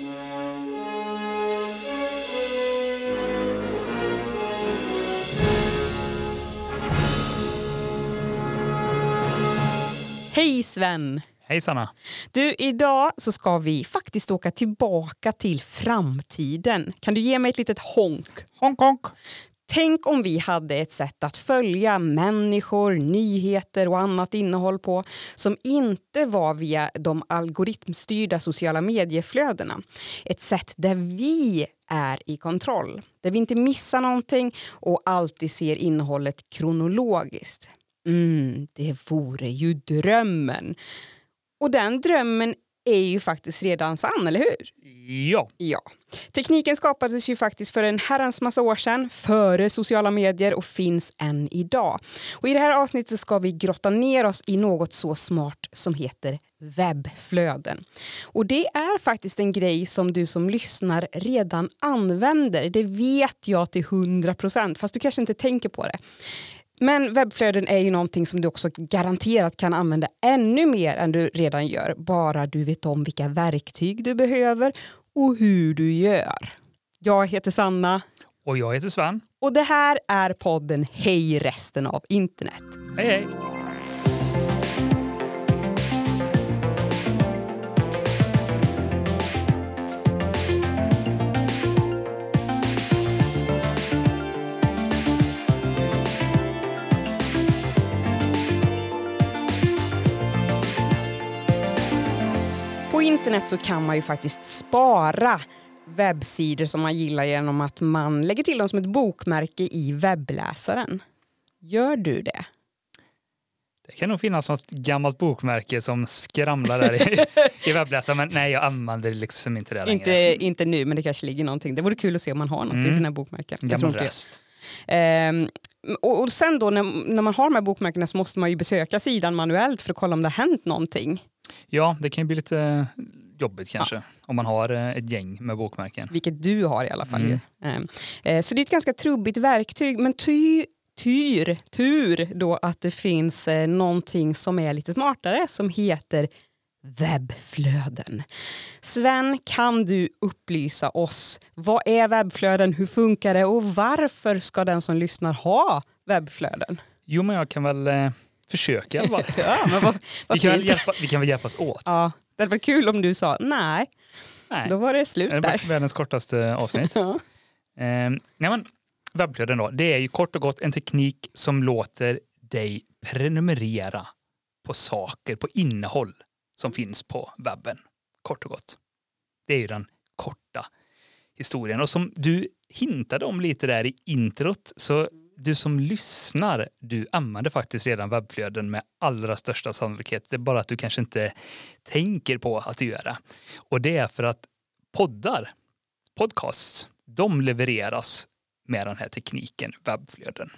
Hej Sven! Hej Sanna! Du, idag så ska vi faktiskt åka tillbaka till framtiden. Kan du ge mig ett litet honk? Honk honk! Tänk om vi hade ett sätt att följa människor, nyheter och annat innehåll på som inte var via de algoritmstyrda sociala medieflödena. Ett sätt där vi är i kontroll, där vi inte missar någonting och alltid ser innehållet kronologiskt. Mm, det vore ju drömmen. Och den drömmen är ju faktiskt redan sann, eller hur? Ja. Ja. Tekniken skapades ju faktiskt för en herrans massa år sedan, före sociala medier och finns än idag. Och I det här avsnittet ska vi grotta ner oss i något så smart som heter webbflöden. Och det är faktiskt en grej som du som lyssnar redan använder. Det vet jag till 100 procent, fast du kanske inte tänker på det. Men webbflöden är ju någonting som du också garanterat kan använda ännu mer än du redan gör. Bara du vet om vilka verktyg du behöver och hur du gör. Jag heter Sanna. Och jag heter Sven. Och det här är podden Hej resten av internet. Hej hej! Internet så kan man ju faktiskt spara webbsidor som man gillar genom att man lägger till dem som ett bokmärke i webbläsaren. Gör du det? Det kan nog finnas något gammalt bokmärke som skramlar där i, i webbläsaren, men nej, jag använder liksom inte det längre. Inte, inte nu, men det kanske ligger någonting. Det vore kul att se om man har något i Mm. sina bokmärken. Gammal rest. Ehm, och, och sen då när, när man har de här bokmärkena så måste man ju besöka sidan manuellt för att kolla om det har hänt någonting. Ja, det kan ju bli lite jobbigt kanske, om man har eh, ett gäng med bokmärken. Vilket du har i alla fall. Mm. Ehm, eh, så det är ett ganska trubbigt verktyg, men ty, tyr, tur då att det finns eh, någonting som är lite smartare som heter webbflöden. Sven, kan du upplysa oss? Vad är webbflöden? Hur funkar det? Och varför ska den som lyssnar ha webbflöden? Jo, men jag kan väl försöka i alla fall. Ja, vad, vad vi, kan hjälpa, vi kan väl hjälpas åt. Ja, det var kul om du sa nej, Nej. då var det slut Det där. var världens kortaste avsnitt. Ja. Eh, nej men, webbflöden då, det är ju kort och gott en teknik som låter dig prenumerera på saker, på innehåll som finns på webben. Kort och gott. Det är ju den korta historien. Och som du hintade om lite där i introt, så du som lyssnar, du använder faktiskt redan webbflöden med allra största sannolikhet. Det är bara att du kanske inte tänker på att du gör det. Och det är för att poddar, podcasts, de levereras med den här tekniken, webbflöden.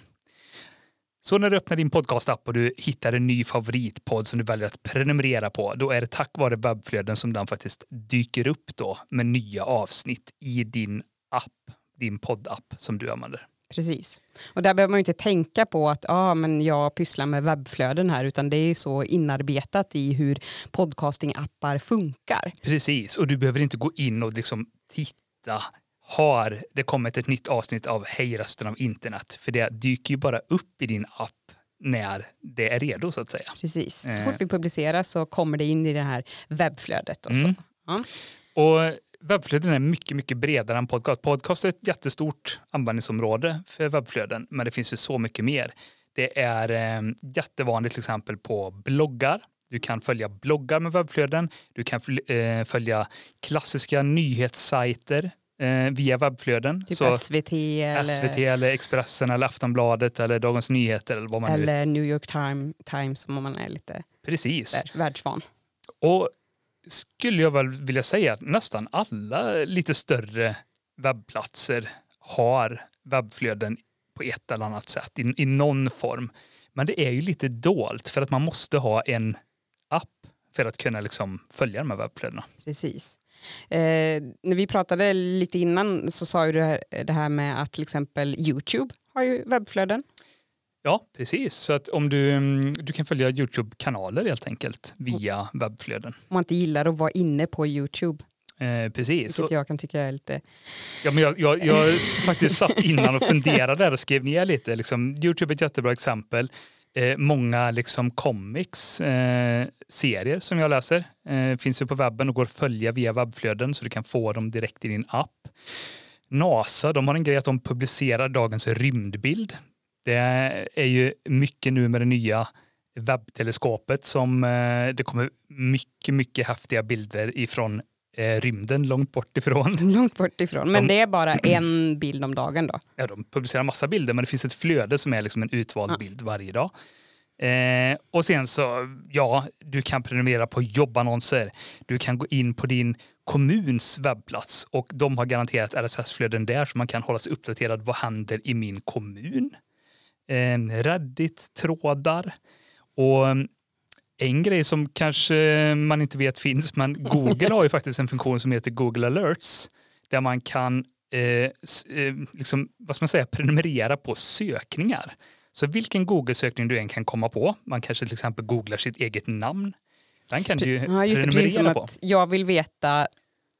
Så när du öppnar din podcastapp och du hittar en ny favoritpodd som du väljer att prenumerera på, då är det tack vare webbflöden som den faktiskt dyker upp då med nya avsnitt i din app, din poddapp som du använder. Precis. Och där behöver man inte tänka på att ah, men jag pysslar med webbflöden här, utan det är ju så inarbetat i hur podcastingappar funkar. Precis, och du behöver inte gå in och liksom titta. Har det kommit ett nytt avsnitt av Hej resten av internet? För det dyker ju bara upp i din app när det är redo så att säga. Precis. Så Eh. fort vi publicerar så kommer det in i det här webbflödet. Och så. Mm. Ja. Och webbflöden är mycket, mycket bredare än podcast. Podcast är ett jättestort användningsområde för webbflöden, men det finns ju så mycket mer. Det är eh, jättevanligt till exempel på bloggar. Du kan följa bloggar med webbflöden. Du kan eh, följa klassiska nyhetssajter eh, via webbflöden. Typ Så SVT eller, SVT eller Expressen eller Aftonbladet eller Dagens Nyheter eller vad man eller New York Time, Times om man är lite Precis. världsvan. Och skulle jag väl vilja säga att nästan alla lite större webbplatser har webbflöden på ett eller annat sätt i, i någon form. Men det är ju lite dolt för att man måste ha en app för att kunna liksom följa de här webbflödena. Precis. Eh, när vi pratade lite innan så sa ju du här, det här med att till exempel Youtube har ju webbflöden. Ja, precis. Så att om du, mm, du kan följa Youtube-kanaler helt enkelt via webbflöden. Om man inte gillar att vara inne på Youtube. Eh, precis. Vilket jag kan tycka är lite... Ja, men jag, jag, jag faktiskt satt innan och funderade där och skrev ner lite. Liksom, Youtube är ett jättebra exempel. Eh, många liksom comics, eh, serier som jag läser, eh, finns ju på webben och går att följa via webbflöden så du kan få dem direkt i din app. NASA, de har en grej att de publicerar dagens rymdbild. Det är ju mycket nu med det nya webbteleskopet som eh, det kommer mycket, mycket häftiga bilder ifrån eh, rymden långt bort ifrån. Långt bort ifrån. Men De- det är bara en bild om dagen då? Ja, de publicerar massa bilder, men det finns ett flöde som är liksom en utvald Ja. bild varje dag. Eh, och sen så, ja, du kan prenumerera på jobbannonser. Du kan gå in på din kommuns webbplats och de har garanterat RSS-flöden där så man kan hålla sig uppdaterad. Vad händer i min kommun? Reddit-trådar. Och eh, en grej som kanske man inte vet finns, men Google har ju faktiskt en funktion som heter Google Alerts där man kan eh, eh, liksom, vad ska man säga, prenumerera på sökningar. Så vilken Google-sökning du än kan komma på, man kanske till exempel googlar sitt eget namn, den kan du ju Ja, just det, precis som på. att jag vill veta,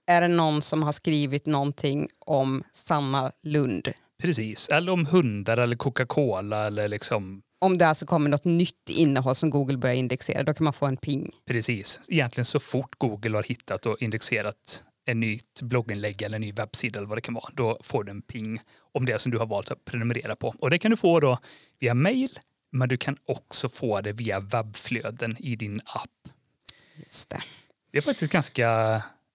är det någon som har skrivit någonting om Sanna Lund? Precis, eller om hundar eller Coca-Cola eller liksom Om det alltså kommer något nytt innehåll som Google börjar indexera, då kan man få en ping. precis. Egentligen så fort Google har hittat och indexerat en nytt blogginlägg eller en ny webbsida eller vad det kan vara, då får du en ping om det som du har valt att prenumerera på. Och det kan du få då via mail, men du kan också få det via webbflöden i din app. Just det. Det är faktiskt ganska,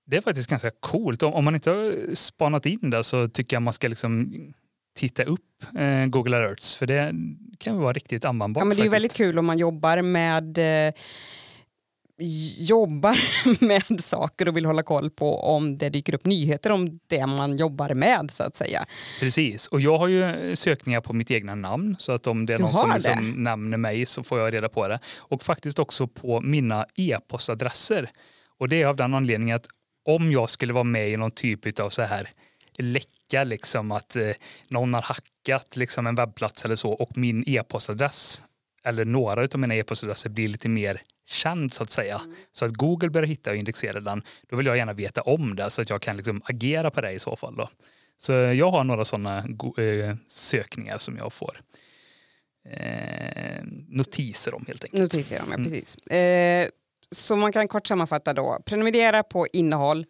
det är faktiskt ganska coolt. Om, man inte har spanat in det så tycker jag man ska liksom titta upp eh, Google Alerts för det kan vara riktigt användbart. Ja, men det är faktiskt. väldigt kul om man jobbar med eh, jobbar med saker och vill hålla koll på om det dyker upp nyheter om det man jobbar med så att säga. Precis, och jag har ju sökningar på mitt egna namn så att om det är Du någon som det? liksom nämner mig så får jag reda på det. Och faktiskt också på mina e-postadresser. Och det är av den anledningen att om jag skulle vara med i någon typ av så här läcka, liksom att eh, någon har hackat liksom en webbplats eller så och min e-postadress eller några av mina e-postadresser blir lite mer känd så att säga. Så att Google börjar hitta och indexera den, då vill jag gärna veta om det så att jag kan liksom agera på det i så fall. Då. Så jag har några sådana eh, sökningar som jag får eh, notiser om helt enkelt. Notiser om, ja, Mm. precis. Eh, så man kan kort sammanfatta då, prenumerera på innehåll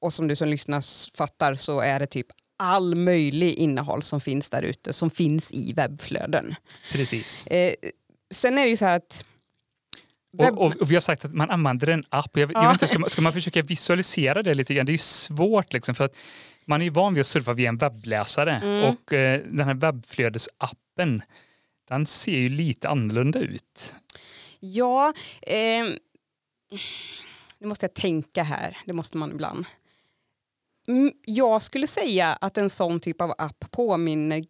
och som du som lyssnar fattar så är det typ all möjlig innehåll som finns där ute som finns i webbflöden. Precis. Eh, sen är det ju så här att Och, och, och vi har sagt att man använder en app. Jag, jag Ja. vet inte, ska, man, ska man försöka visualisera det lite grann? Det är ju svårt liksom för att man är ju van vid att surfa via en webbläsare Mm. och eh, den här webbflödesappen den ser ju lite annorlunda ut. Ja, eh, nu måste jag tänka här, det måste man ibland. Mm, jag skulle säga att en sån typ av app påminner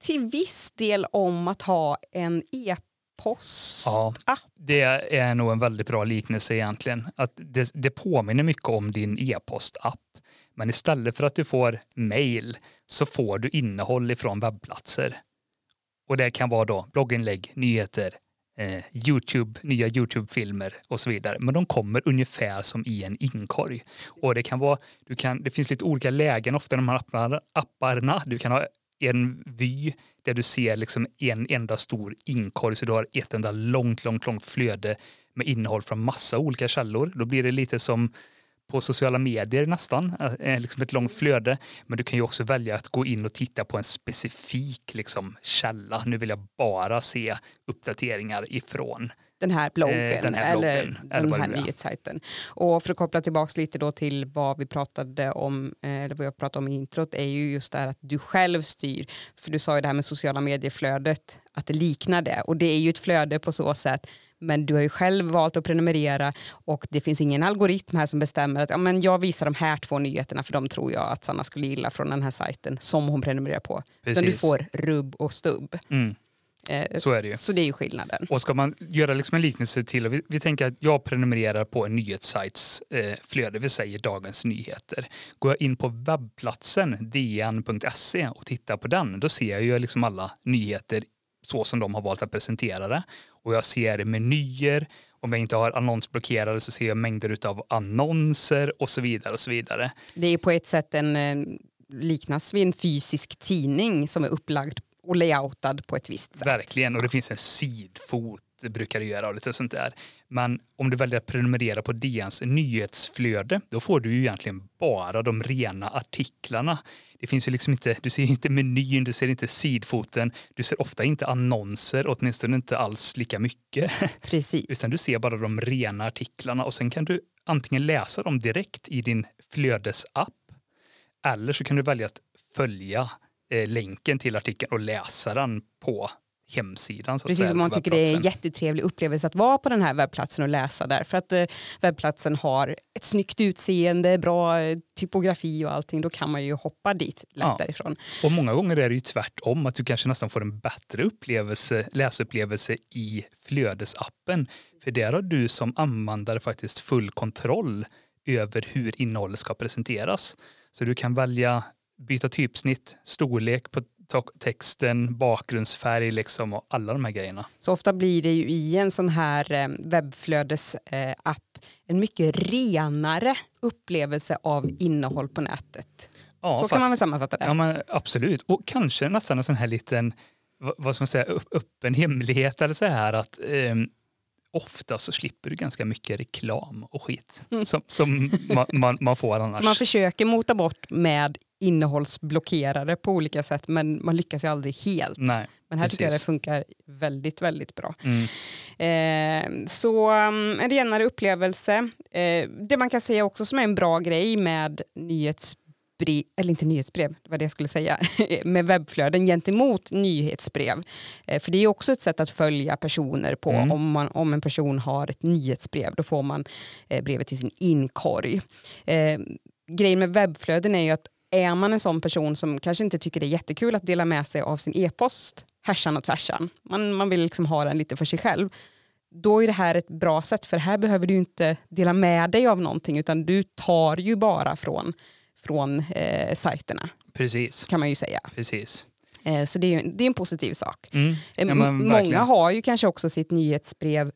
till viss del om att ha en e-postapp. Ja, det är nog en väldigt bra liknelse egentligen. Att det, det påminner mycket om din e-postapp. Men istället för att du får mail så får du innehåll ifrån webbplatser. Och det kan vara då blogginlägg, nyheter, eh, Youtube, nya Youtube-filmer och så vidare. Men de kommer ungefär som i en inkorg. Och det kan vara, du kan, det finns lite olika lägen ofta i de här apparna. apparna. Du kan ha en vy där du ser liksom en enda stor inkorg så du har ett enda långt, långt, långt flöde med innehåll från massa olika källor. Då blir det lite som på sociala medier nästan, eh, liksom ett långt flöde. Men du kan ju också välja att gå in och titta på en specifik liksom, källa. Nu vill jag bara se uppdateringar ifrån. Den här bloggen, Eh, den här eller bloggen, eller den vad här nyhetssajten. Och för att koppla tillbaka lite då till vad vi pratade om, eh, eller vad jag pratade om i introt, är ju just det här att du själv styr. För du sa ju det här med sociala medier-flödet, att det liknar det. Och det är ju ett flöde på så sätt, men du har ju själv valt att prenumerera och det finns ingen algoritm här som bestämmer att ja, men jag visar de här två nyheterna för de tror jag att Sanna skulle gilla från den här sajten som hon prenumererar på. Utan du Precis. får rubb och stubb. Mm. Eh, Så är det ju. Så det är ju skillnaden. Och ska man göra liksom en liknelse till, vi, vi tänker att jag prenumererar på en nyhetssajts eh, flöde, vi säger Dagens Nyheter. Går jag in på webbplatsen dn.se och tittar på den, då ser jag ju liksom alla nyheter så som de har valt att presentera det. Och jag ser menyer. Om jag inte har annonsblockerade så ser jag mängder av annonser och så vidare. och så vidare. Det är på ett sätt en eh, liknas vid en fysisk tidning som är upplagd och layoutad på ett visst sätt. Verkligen, och det finns en sidfot brukar det göra och lite sånt där. Men om du väljer att prenumerera på DNs nyhetsflöde, då får du ju egentligen bara de rena artiklarna. Det finns ju liksom inte, du ser inte menyn, du ser inte sidfoten, du ser ofta inte annonser, åtminstone inte alls lika mycket. Precis. Utan du ser bara de rena artiklarna och sen kan du antingen läsa dem direkt i din flödesapp eller så kan du välja att följa eh, länken till artikeln och läsa den på hemsidan. Så Precis som man tycker det är en jättetrevlig upplevelse att vara på den här webbplatsen och läsa där. För att eh, webbplatsen har ett snyggt utseende, bra eh, typografi och allting. Då kan man ju hoppa dit lätt ja. därifrån. Och många gånger är det ju tvärtom, att du kanske nästan får en bättre upplevelse, läsupplevelse i flödesappen. För där har du som användare faktiskt full kontroll över hur innehållet ska presenteras. Så du kan välja byta typsnitt, storlek på texten, bakgrundsfärg liksom och alla de här grejerna. Så ofta blir det ju i en sån här eh, webbflödesapp en mycket renare upplevelse av innehåll på nätet. Ja, så kan man väl sammanfatta det? Ja, men absolut. Och kanske nästan en sån här liten vad ska man säga, öppen hemlighet eller så här att eh, ofta så slipper du ganska mycket reklam och skit mm. som, som man, man, man, får annars. Så man försöker mota bort med innehållsblockerare på olika sätt men man lyckas ju aldrig helt. Nej, men här precis. tycker jag det funkar väldigt, väldigt bra. Mm. Eh, så um, en renare upplevelse. Eh, det man kan säga också som är en bra grej med nyhetsbrev, eller inte nyhetsbrev, det var det jag skulle säga, med webbflöden gentemot nyhetsbrev. Eh, för det är också ett sätt att följa personer på. Mm. Om, man, om en person har ett nyhetsbrev, då får man eh, brevet till sin inkorg. Eh, grejen med webbflöden är ju att är man en sån person som kanske inte tycker det är jättekul att dela med sig av sin e-post härsan och tvärsan, man, man vill liksom ha den lite för sig själv, då är det här ett bra sätt för här behöver du inte dela med dig av någonting utan du tar ju bara från, från eh, sajterna. Precis. Kan man ju säga. Precis. Eh, så det är, det är en positiv sak. Mm. Ja, Många har ju kanske också sitt nyhetsbrev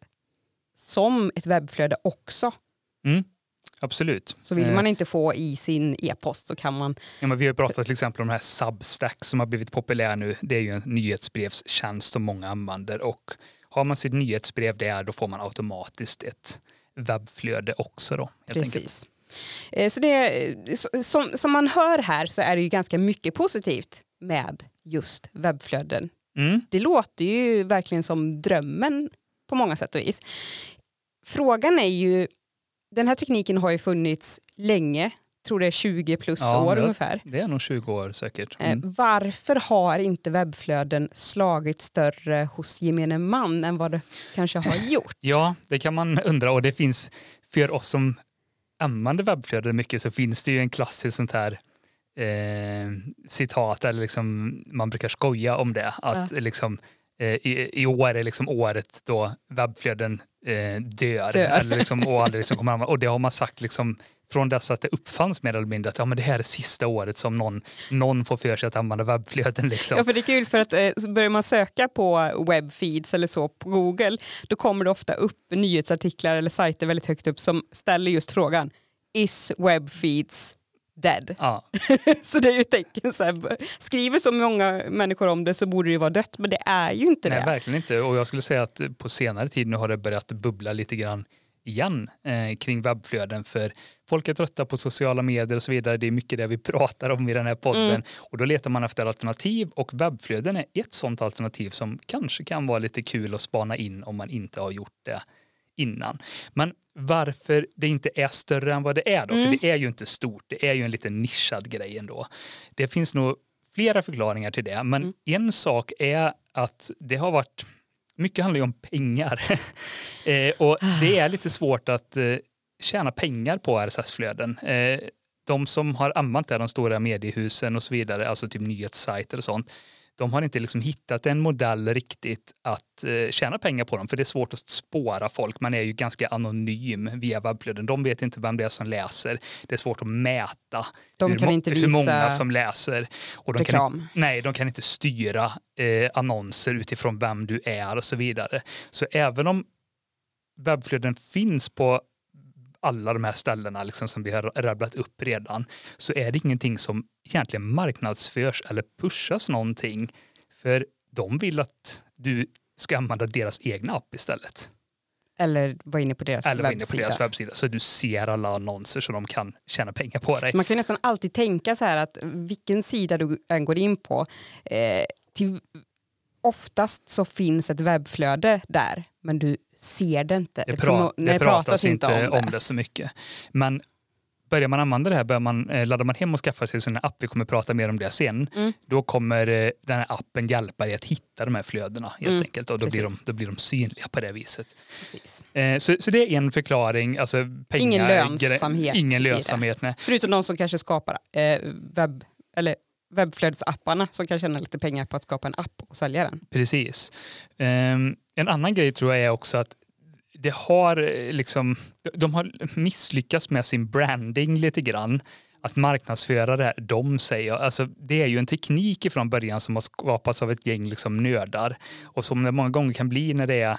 som ett webbflöde också. Mm. Absolut. Så vill man eh. inte få i sin e-post så kan man... Ja, men vi har pratat till exempel om den här Substack som har blivit populär nu. Det är ju en nyhetsbrevstjänst som många använder och har man sitt nyhetsbrev där då får man automatiskt ett webbflöde också. Då, Precis. Enkelt. Eh, så det, som, som man hör här så är det ju ganska mycket positivt med just webbflöden. Mm. Det låter ju verkligen som drömmen på många sätt och vis. Frågan är ju den här tekniken har ju funnits länge, tror det är 20 plus ja, år ungefär. Det är nog 20 år säkert. Eh, mm. Varför har inte webbflöden slagit större hos gemene man än vad det kanske har gjort? ja, det kan man undra och det finns för oss som använder webbflöden mycket så finns det ju en klassisk sånt här eh, citat eller liksom man brukar skoja om det. Att ja. liksom i, i år är liksom året då webbflöden eh, dör. dör. Eller liksom, och, aldrig liksom kommer och det har man sagt liksom från dess att det uppfanns mer eller mindre att ja, men det här är sista året som någon, någon får för sig att använda webbflöden. Liksom. Ja, för det är kul för att eh, börjar man söka på webbfeeds eller så på Google, då kommer det ofta upp nyhetsartiklar eller sajter väldigt högt upp som ställer just frågan Is webbfeeds dead. Ja. så det är ju ett tecken. Så här, skriver så många människor om det så borde det vara dött, men det är ju inte Nej, det. verkligen inte. Och jag skulle säga att på senare tid nu har det börjat bubbla lite grann igen eh, kring webbflöden för folk är trötta på sociala medier och så vidare. Det är mycket det vi pratar om i den här podden mm. och då letar man efter alternativ och webbflöden är ett sådant alternativ som kanske kan vara lite kul att spana in om man inte har gjort det innan. Men varför det inte är större än vad det är då, mm. för det är ju inte stort, det är ju en liten nischad grej ändå. Det finns nog flera förklaringar till det, men mm. en sak är att det har varit, mycket handlar ju om pengar. eh, och det är lite svårt att eh, tjäna pengar på RSS-flöden. Eh, de som har använt det, de stora mediehusen och så vidare, alltså typ nyhetssajter och sånt, de har inte liksom hittat en modell riktigt att eh, tjäna pengar på dem. För det är svårt att spåra folk. Man är ju ganska anonym via webbflöden. De vet inte vem det är som läser. Det är svårt att mäta De hur, kan inte hur många visa som läser. Och de kan reklam. inte, nej, de kan inte styra eh, annonser utifrån vem du är och så vidare. Så även om webbflöden finns på alla de här ställena liksom som vi har rabblat upp redan så är det ingenting som egentligen marknadsförs eller pushas någonting. För de vill att du ska använda deras egna app istället. Eller var inne på deras Eller vara inne på webbsida. deras webbsida så du ser alla annonser så de kan tjäna pengar på dig. Man kan nästan alltid tänka så här att vilken sida du än går in på, eh, till, oftast så finns ett webbflöde där, men du ser det inte. Det, pra- det pratas inte om det. så mycket. Men börjar man använda det här, börjar man, eh, laddar man hem och skaffar sig en app, vi kommer prata mer om det sen, Mm. då kommer eh, den här appen hjälpa dig att hitta de här flödena helt Mm, enkelt. Och då blir, de, då blir de synliga på det viset. Eh, så, så det är en förklaring. Alltså pengar, Ingen lönsamhet Ingen det. lönsamhet, nej. Förutom de som kanske skapar eh, webb, eller webbflödesapparna som kan tjäna lite pengar på att skapa en app och sälja den. Precis. Ehm, en annan grej tror jag är också att det har eh, liksom, de har misslyckats med sin branding lite grann. Att marknadsföra det här, de säger, alltså det är ju en teknik ifrån början som har skapats av ett gäng liksom nördar och som det många gånger kan bli när det är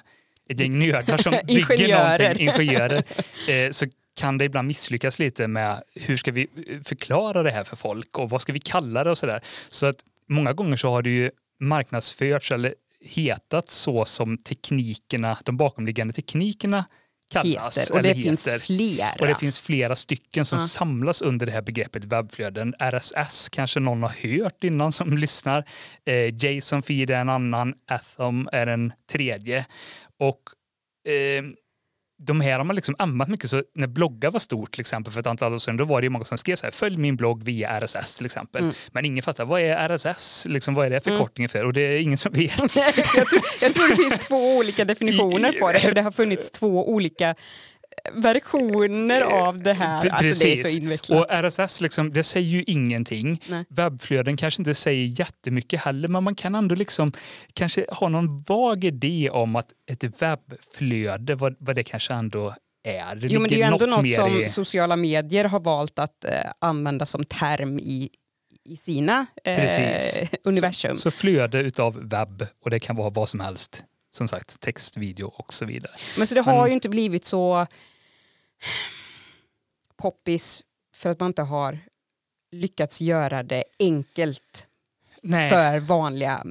ett gäng nördar som bygger någonting, ingenjörer, eh, så kan det ibland misslyckas lite med hur ska vi förklara det här för folk och vad ska vi kalla det och sådär. Så att många gånger så har det ju marknadsförts eller hetat så som teknikerna, de bakomliggande teknikerna kallas. Heter. Och det finns heter. flera. Och det finns flera stycken som Ja. samlas under det här begreppet webbflöden. RSS kanske någon har hört innan som lyssnar. Eh, JSON feed är en annan. Atom är en tredje. Och eh, de här har man liksom använt mycket. Så när bloggar var stort till exempel för ett antal år sedan, då var det ju många som skrev så här, följ min blogg via RSS till exempel. Mm. Men ingen fattar, vad är RSS? Liksom, vad är det förkortningen för? Och det är ingen som vet. jag, tror, jag tror det finns två olika definitioner på det, för det har funnits två olika versioner av det här. Alltså det är så invecklat. Och RSS, liksom, det säger ju ingenting. Nej. Webbflöden kanske inte säger jättemycket heller, men man kan ändå liksom kanske ha någon vag idé om att ett webbflöde, vad, vad det kanske ändå är. Det Jo, men det är ju ändå något mer som i- sociala medier har valt att eh, använda som term i, i sina eh, universum. Så flöde utav webb, och det kan vara vad som helst. Som sagt, text, video och så vidare. Men så det har Men- ju inte blivit så poppis för att man inte har lyckats göra det enkelt Nej, för vanliga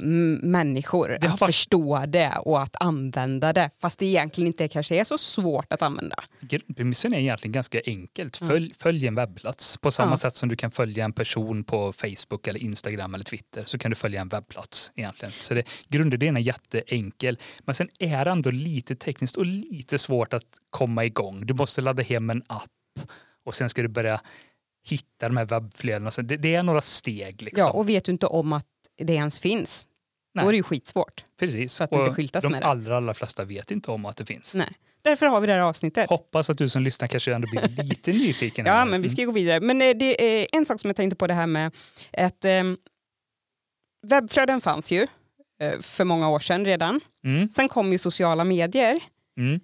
människor att varit- förstå det och att använda det. Fast det egentligen inte kanske är så svårt att använda. grundpremissen är egentligen ganska enkelt. Följ, följ en webbplats. På samma Ja. sätt som du kan följa en person på Facebook, eller Instagram eller Twitter så kan du följa en webbplats. egentligen. Så det, grundidén är jätteenkel. Men sen är det ändå lite tekniskt och lite svårt att komma igång. Du måste ladda hem en app och sen ska du börja hitta de här webbflödena. Det, det är några steg. Liksom. Ja, och vet du inte om att det ens finns, Nej. då är det ju skitsvårt. Precis. att det inte Och skyltas de med det. allra, allra flesta vet inte om att det finns. Nej. Därför har vi det här avsnittet. Hoppas att du som lyssnar kanske ändå blir lite nyfiken. Ja, men vi ska gå vidare. Men eh, det är en sak som jag tänkte på det här med att eh, webbflöden fanns ju eh, för många år sedan redan. Mm. Sen kom ju sociala medier. Mm.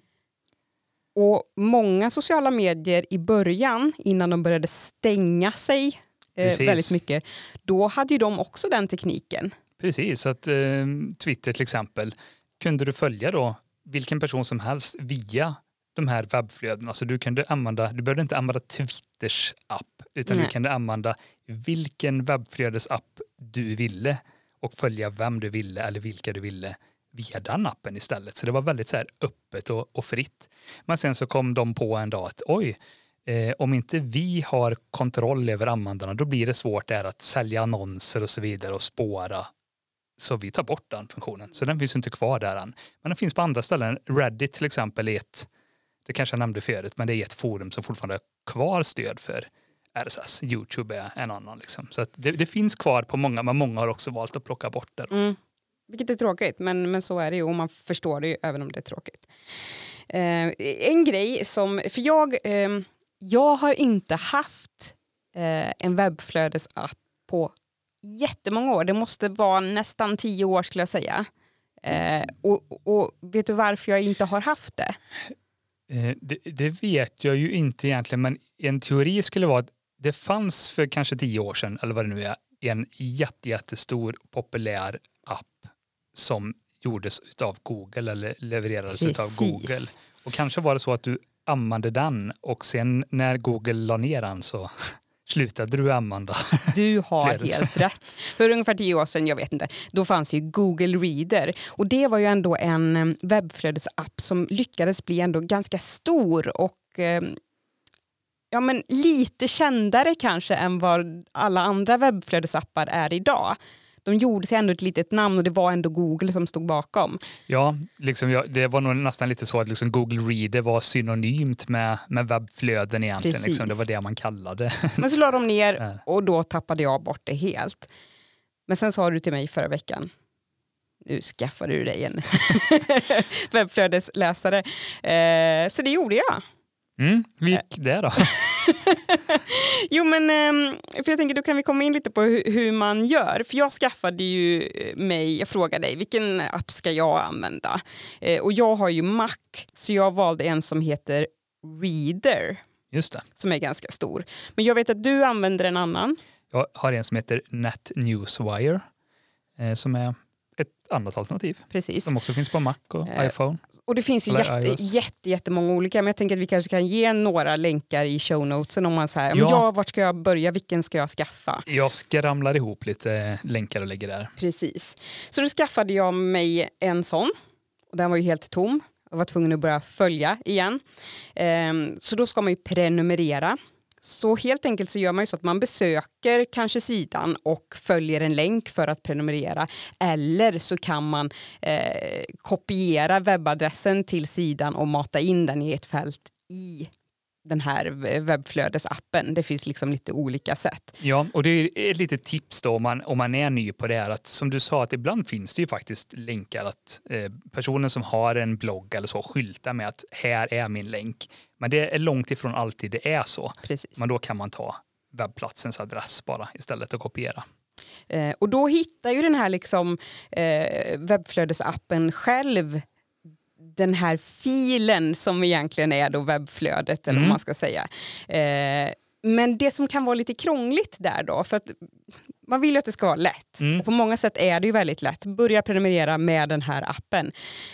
Och många sociala medier i början, innan de började stänga sig eh, väldigt mycket, då hade ju de också den tekniken. Precis, så att eh, Twitter till exempel kunde du följa då vilken person som helst via de här webbflödena. Så du kunde använda, du behövde inte använda Twitters app utan Nej. du kunde använda vilken webbflödesapp du ville och följa vem du ville eller vilka du ville via den appen istället. Så det var väldigt så här öppet och, och fritt. Men sen så kom de på en dag att oj, eh, om inte vi har kontroll över användarna då blir det svårt där att sälja annonser och så vidare och spåra så vi tar bort den funktionen. Så den finns inte kvar där än. Men den finns på andra ställen. Reddit till exempel är ett, det kanske jag nämnde förut, men det är ett forum som fortfarande har kvar stöd för RSS. Youtube är en annan. Liksom. Så att det, det finns kvar på många, men många har också valt att plocka bort det. Mm. Vilket är tråkigt, men, men så är det ju och man förstår det ju även om det är tråkigt. Eh, en grej som, för jag, eh, jag har inte haft eh, en webbflödesapp på jättemånga år. Det måste vara nästan tio år skulle jag säga. Eh, och, och, vet du varför jag inte har haft det? Eh, det? Det vet jag ju inte egentligen, men en teori skulle vara att det fanns för kanske tio år sedan, eller vad det nu är, en jätte, jättestor populär som gjordes av Google eller levererades av Google. Och kanske var det så att du ammade den och sen när Google la ner den så slutade du använda. Du har helt rätt. För ungefär tio år sedan, jag vet inte, då fanns ju Google Reader. Och det var ju ändå en eh, webbflödesapp som lyckades bli ändå ganska stor och eh, ja, men lite kändare kanske än vad alla andra webbflödesappar är idag de gjorde sig ändå ett litet namn och det var ändå Google som stod bakom. Ja, liksom, ja det var nog nästan lite så att liksom Google Reader var synonymt med, med webbflöden egentligen. Liksom, det var det man kallade. Men så la de ner och då tappade jag bort det helt. Men sen sa du till mig förra veckan, nu skaffar du dig en webbflödesläsare. Eh, så det gjorde jag. Mm, hur gick det då? jo men, ehm, för jag tänker då kan vi komma in lite på hur, man gör. För jag skaffade ju mig, jag frågade dig vilken app ska jag använda? Eh, och jag har ju Mac så jag valde en som heter Reader. Just det. Som är ganska stor. Men jag vet att du använder en annan. Jag har en som heter NetNewsWire eh, som är ett annat alternativ. Precis. Som också finns på Mac och eh, iPhone. Och det finns ju jätte, jätte, jättemånga olika, men jag tänker att vi kanske kan ge några länkar i show notesen om man säger, ja. ja, vart ska jag börja, vilken ska jag skaffa? Jag skramlar ihop lite länkar och lägger där. Precis. Så då skaffade jag mig en sån, och den var ju helt tom. Jag var tvungen att börja följa igen. Um, så då ska man ju prenumerera så helt enkelt så gör man ju så att man besöker kanske sidan och följer en länk för att prenumerera. Eller så kan man eh, kopiera webbadressen till sidan och mata in den i ett fält i den här webbflödesappen. Det finns liksom lite olika sätt. Ja, och det är ett litet tips då om man, om man är ny på det här att som du sa att ibland finns det ju faktiskt länkar att eh, personen som har en blogg eller så skyltar med att här är min länk. Men det är långt ifrån alltid det är så. Precis. Men då kan man ta webbplatsens adress bara istället och kopiera. Eh, och då hittar ju den här liksom, eh, webbflödesappen själv den här filen som egentligen är då webbflödet eller mm. man ska säga. Eh, men det som kan vara lite krångligt där då, för att man vill ju att det ska vara lätt. Mm. Och på många sätt är det ju väldigt lätt. Börja prenumerera med den här appen.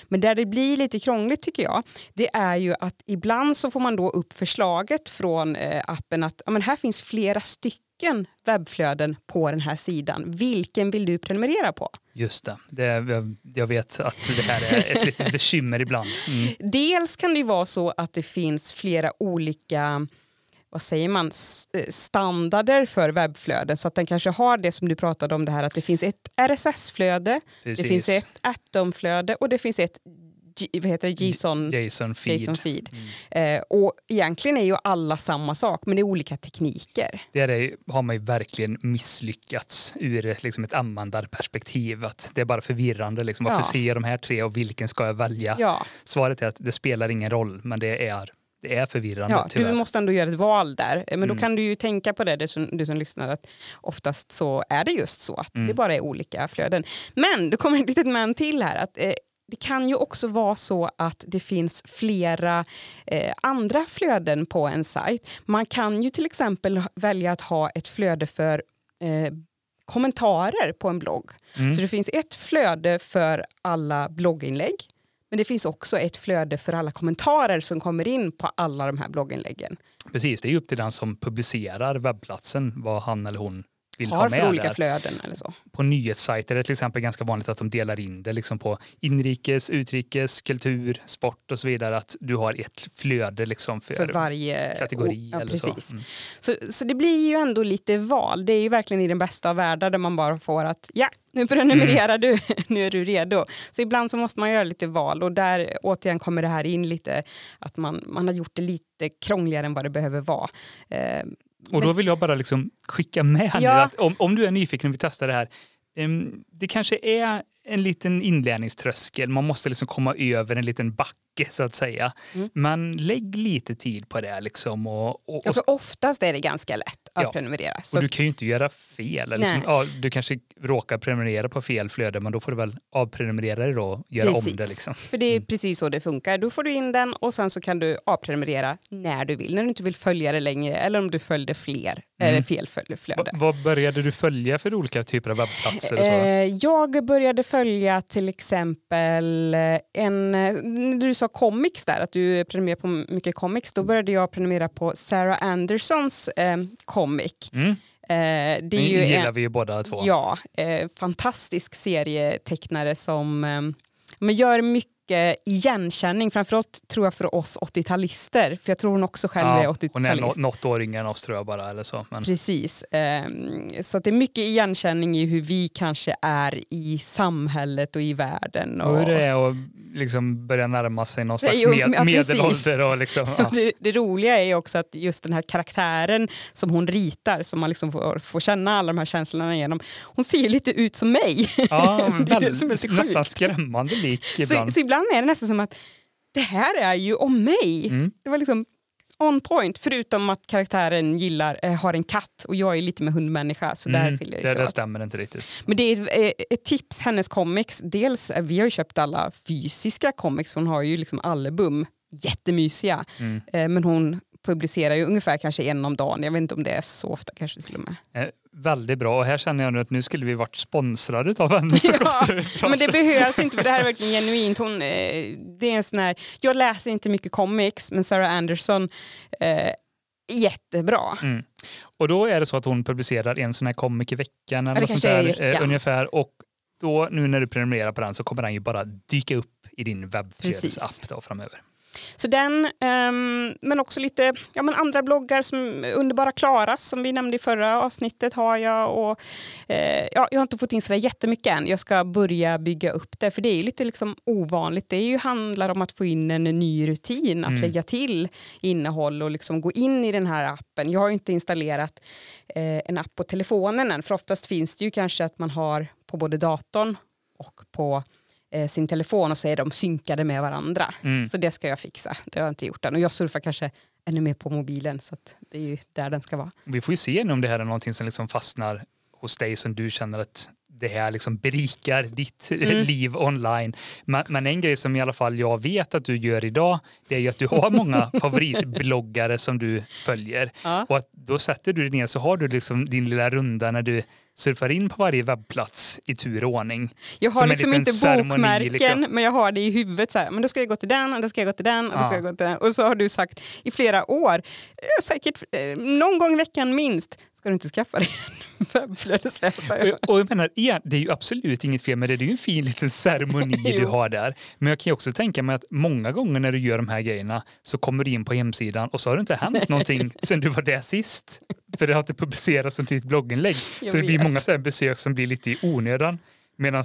Men där det blir lite krångligt tycker jag, det är ju att ibland så får man då upp förslaget från eh, appen att ja, men här finns flera stycken webbflöden på den här sidan. Vilken vill du prenumerera på? Just det. det jag vet att det här är ett litet bekymmer ibland. Mm. Dels kan det vara så att det finns flera olika vad säger man, eh, standarder för webbflöden så att den kanske har det som du pratade om det här att det finns ett RSS-flöde, det finns ett Atom-flöde och det finns ett vad heter det, JSON, JSON feed. JSON feed. Mm. Eh, och egentligen är ju alla samma sak men det är olika tekniker. Det är, har man ju verkligen misslyckats ur liksom ett användarperspektiv. Att det är bara förvirrande. Liksom. Varför ja. ser jag de här tre och vilken ska jag välja? Ja. Svaret är att det spelar ingen roll men det är det är förvirrande ja, tyvärr. Du måste ändå göra ett val där. Men mm. då kan du ju tänka på det, du som, du som lyssnar, att oftast så är det just så att mm. det bara är olika flöden. Men det kommer ett litet men till här. att eh, det kan ju också vara så att det finns flera eh, andra flöden på en sajt. Man kan ju till exempel välja att ha ett flöde för eh, kommentarer på en blogg. Mm. Så det finns ett flöde för alla blogginlägg men det finns också ett flöde för alla kommentarer som kommer in på alla de här blogginläggen. Precis, det är upp till den som publicerar webbplatsen vad han eller hon vill har ha med för olika där. flöden eller så. På nyhetssajter är det till exempel ganska vanligt att de delar in det liksom på inrikes, utrikes, kultur, sport och så vidare. Att du har ett flöde liksom för, för varje kategori. ja, eller precis. Så. Mm. så. Så, det blir ju ändå lite val. Det är ju verkligen i den bästa av världar där man bara får att ja, nu prenumererar mm. du, nu är du redo. Så ibland så måste man göra lite val och där återigen kommer det här in lite att man, man har gjort det lite krångligare än vad det behöver vara. Eh, och då vill jag bara liksom skicka med ja. nu att om, om du är nyfiken och vill testa det här, det kanske är en liten inlärningströskel. Man måste liksom komma över en liten backe mycket så att säga. Mm. Men lägg lite tid på det liksom. Och, och, Ja, och, för oftast är det ganska lätt att Ja. prenumerera. Så och du kan ju inte göra fel. Eller liksom, ja, du kanske råkar prenumerera på fel flöde men då får du väl avprenumerera det då och göra om det. Liksom. För det är precis så det funkar. Då får du in den och sen så kan du avprenumerera när du vill. När du inte vill följa det längre eller om du följde fler eller fel flöde. vad började du följa för olika typer av webbplatser? Och så? Eh, jag började följa till exempel en, eh, du sa comics där, att du prenumererar på mycket comics, då började jag prenumerera på Sarah Andersons eh, comic. Mm. Eh, det är gillar en, vi ju båda två. Ja, eh, fantastisk serietecknare som eh, men gör mycket igenkänning, framförallt tror jag för oss 80-talister, för jag tror hon också själv är Ja, hon är 80-talist. nå- något år yngre än oss tror jag bara. Eller så. Men, Precis. Ehm, Så att det är mycket igenkänning i hur vi kanske är i samhället och i världen. och Och hur det är att liksom börja närma sig någon slags med, ja, medelålder. Och liksom, ja. det, det roliga är också att just den här karaktären som hon ritar, som man liksom får, får känna alla de här känslorna igenom, hon ser ju lite ut som mig. Ja, är som är så nästan skrämmande lik Så, ibland. så ibland är det nästan som att det här är ju om mig. Mm. Det var liksom on point, förutom att karaktären gillar, eh, har en katt och jag är lite med hundmänniska, så där Mm, skiljer det det, åt. stämmer inte riktigt. Men det är ett, eh, ett tips, hennes comics. Dels, eh, vi har ju köpt alla fysiska comics, hon har ju liksom album, jättemysiga. Mm. Men hon publicerar ju ungefär kanske en om dagen. Jag vet inte om det är så ofta kanske till och med. Eh, väldigt bra. Och här känner jag nu att nu skulle vi varit sponsrade av henne. Så Ja. Men det behövs inte för det här är verkligen genuint. Hon, eh, det är en sån här, jag läser inte mycket comics men Sarah Anderson eh, jättebra. Mm. Och då är det så att hon publicerar en sån här comic i veckan eller något sånt där, eh, ungefär. Och då nu när du prenumererar på den så kommer den ju bara dyka upp i din webbflödesapp framöver. Så den, ehm, men också lite ja, men andra bloggar som Underbara Klara som vi nämnde i förra avsnittet har jag. Och, eh, ja, jag har inte fått in sådär jättemycket än. Jag ska börja bygga upp det för det är lite liksom ovanligt. Det är ju, handlar om att få in en ny rutin, att Mm. lägga till innehåll och liksom gå in i den här appen. Jag har ju inte installerat eh, en app på telefonen än för oftast finns det ju kanske att man har på både datorn och på eh, sin telefon och så är de synkade med varandra. Mm. Så det ska jag fixa. Det har jag inte gjort än. Och jag surfar kanske ännu mer på mobilen så det är ju där den ska vara. Vi får ju se nu om det här är någonting som liksom fastnar hos dig som du känner att det här liksom berikar ditt Mm. liv online. Men, men en grej som i alla fall jag vet att du gör idag, det är ju att du har många favoritbloggare som du följer. Ja. Och att då sätter du dig ner så har du liksom din lilla runda när du surfar in på varje webbplats i tur och ordning. Jag har liksom inte bokmärken liksom. men jag har det i huvudet. Så här, men då ska jag gå till den och då ska jag gå till den och då ska Ja. jag gå till den. Och så har du sagt i flera år, eh, säkert eh, någon gång i veckan minst, ska du inte skaffa dig en webbflödesläsare? Och, och jag menar, det är ju absolut inget fel med det. Det är ju en fin liten ceremoni du har där. Men jag kan ju också tänka mig att många gånger när du gör de här grejerna så kommer du in på hemsidan och så har det inte hänt någonting sen du var där sist. För det har inte publicerats något nytt blogginlägg. Så det blir många så besök som blir lite i onödan. Medan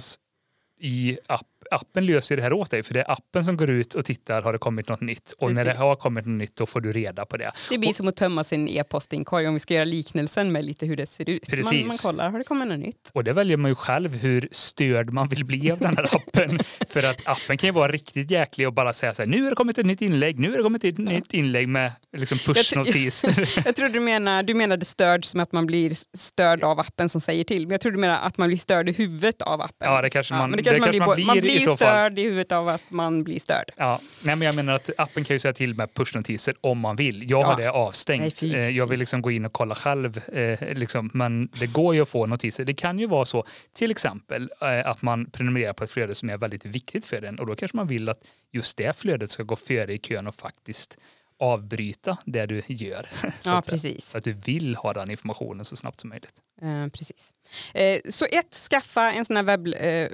i app, appen löser det här åt dig. För det är appen som går ut och tittar, har det kommit något nytt? Och när det Precis. har kommit något nytt, då får du reda på det. Det blir som att tömma sin e-postinkorg om vi ska göra liknelsen med lite hur det ser ut. Man, Precis. man kollar, har det kommit något nytt? Och det väljer man ju själv hur störd man vill bli av den här appen. För att appen kan ju vara riktigt jäklig och bara säga så här, nu har det kommit ett nytt inlägg, nu har det kommit ett nytt inlägg med liksom pushnotiser. Jag tror du menar, du menade störd som att man blir störd av appen som säger till. Men jag tror du menar att man blir störd i huvudet av appen. Ja, det kanske man- men det kanske man bo- blir man blir så fall. störd i huvudet av att man blir störd. Ja, nej, men jag menar att appen kan ju säga till med pushnotiser om man vill. Jag har Ja. det avstängt. Nej, Eh, jag vill liksom gå in och kolla själv. Eh, liksom. Men det går ju att få notiser. Det kan ju vara så, till exempel, eh, att man prenumererar på ett flöde som är väldigt viktigt för en. Och då kanske man vill att just det flödet ska gå före i kön och faktiskt avbryta det du gör. så Ja, att precis. Så att du vill ha den informationen så snabbt som möjligt. Eh, precis. Eh, så ett, skaffa en sån här webb, eh,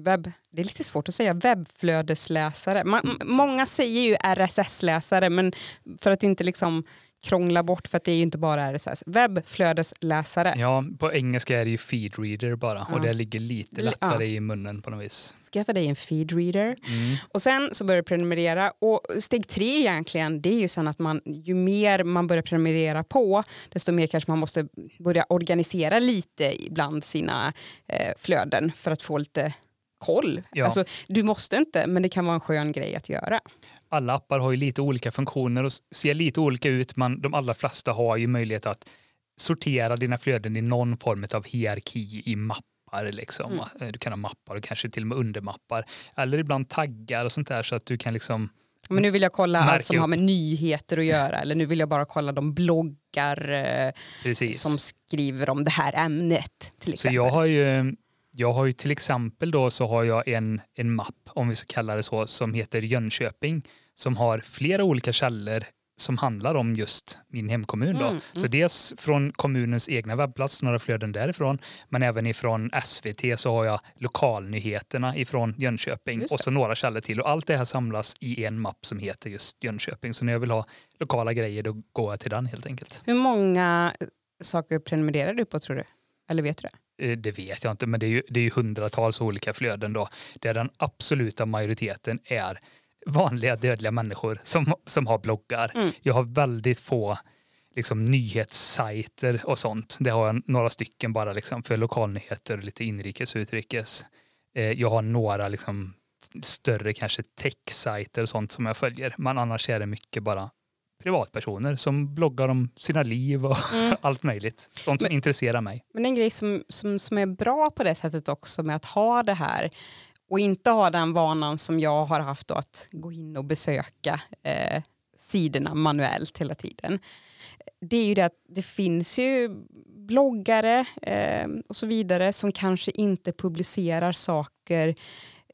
webb... Det är lite svårt att säga webbflödesläsare. Man, många säger ju RSS-läsare, men för att inte liksom krångla bort, för att det är ju inte bara RSS. Webbflödesläsare. Ja, på engelska är det ju feed reader bara och Ja. det ligger lite Ja. lättare i munnen på något vis. Skaffa dig en feedreader. Mm. Och sen så börjar du prenumerera. Och steg tre egentligen, det är ju sen att man, ju mer man börjar prenumerera på, desto mer kanske man måste börja organisera lite bland sina eh, flöden för att få lite koll. Ja. Alltså, du måste inte, men det kan vara en skön grej att göra. alla appar har ju lite olika funktioner och ser lite olika ut, men de allra flesta har ju möjlighet att sortera dina flöden i någon form av hierarki i mappar. Liksom. Mm. Du kan ha mappar och kanske till och med undermappar. Eller ibland taggar och sånt där så att du kan liksom men nu vill jag kolla allt som upp. har med nyheter att göra eller nu vill jag bara kolla de bloggar eh, som skriver om det här ämnet. Till exempel. Så jag har ju jag har ju till exempel då så har jag en, en mapp, om vi så kallar det så, som heter Jönköping som har flera olika källor som handlar om just min hemkommun. Då. Mm, mm. Så dels från kommunens egna webbplats, några flöden därifrån, men även ifrån SVT så har jag lokalnyheterna ifrån Jönköping och så några källor till. Och allt det här samlas i en mapp som heter just Jönköping. Så när jag vill ha lokala grejer då går jag till den helt enkelt. Hur många saker prenumererar du på tror du? Eller vet du det? Eh, det vet jag inte, men det är ju, det är ju hundratals olika flöden då, där den absoluta majoriteten är vanliga dödliga människor som, som har bloggar. Mm. Jag har väldigt få liksom, nyhetssajter och sånt. Det har jag några stycken bara liksom, för lokalnyheter, lite inrikes och utrikes. Eh, jag har några liksom, större kanske tech-sajter och sånt som jag följer. Men annars är det mycket bara privatpersoner som bloggar om sina liv och mm. allt möjligt. Sånt som men, intresserar mig. Men en grej som, som, som är bra på det sättet också med att ha det här och inte ha den vanan som jag har haft då, att gå in och besöka eh, sidorna manuellt hela tiden. Det är ju det att det finns ju bloggare eh, och så vidare som kanske inte publicerar saker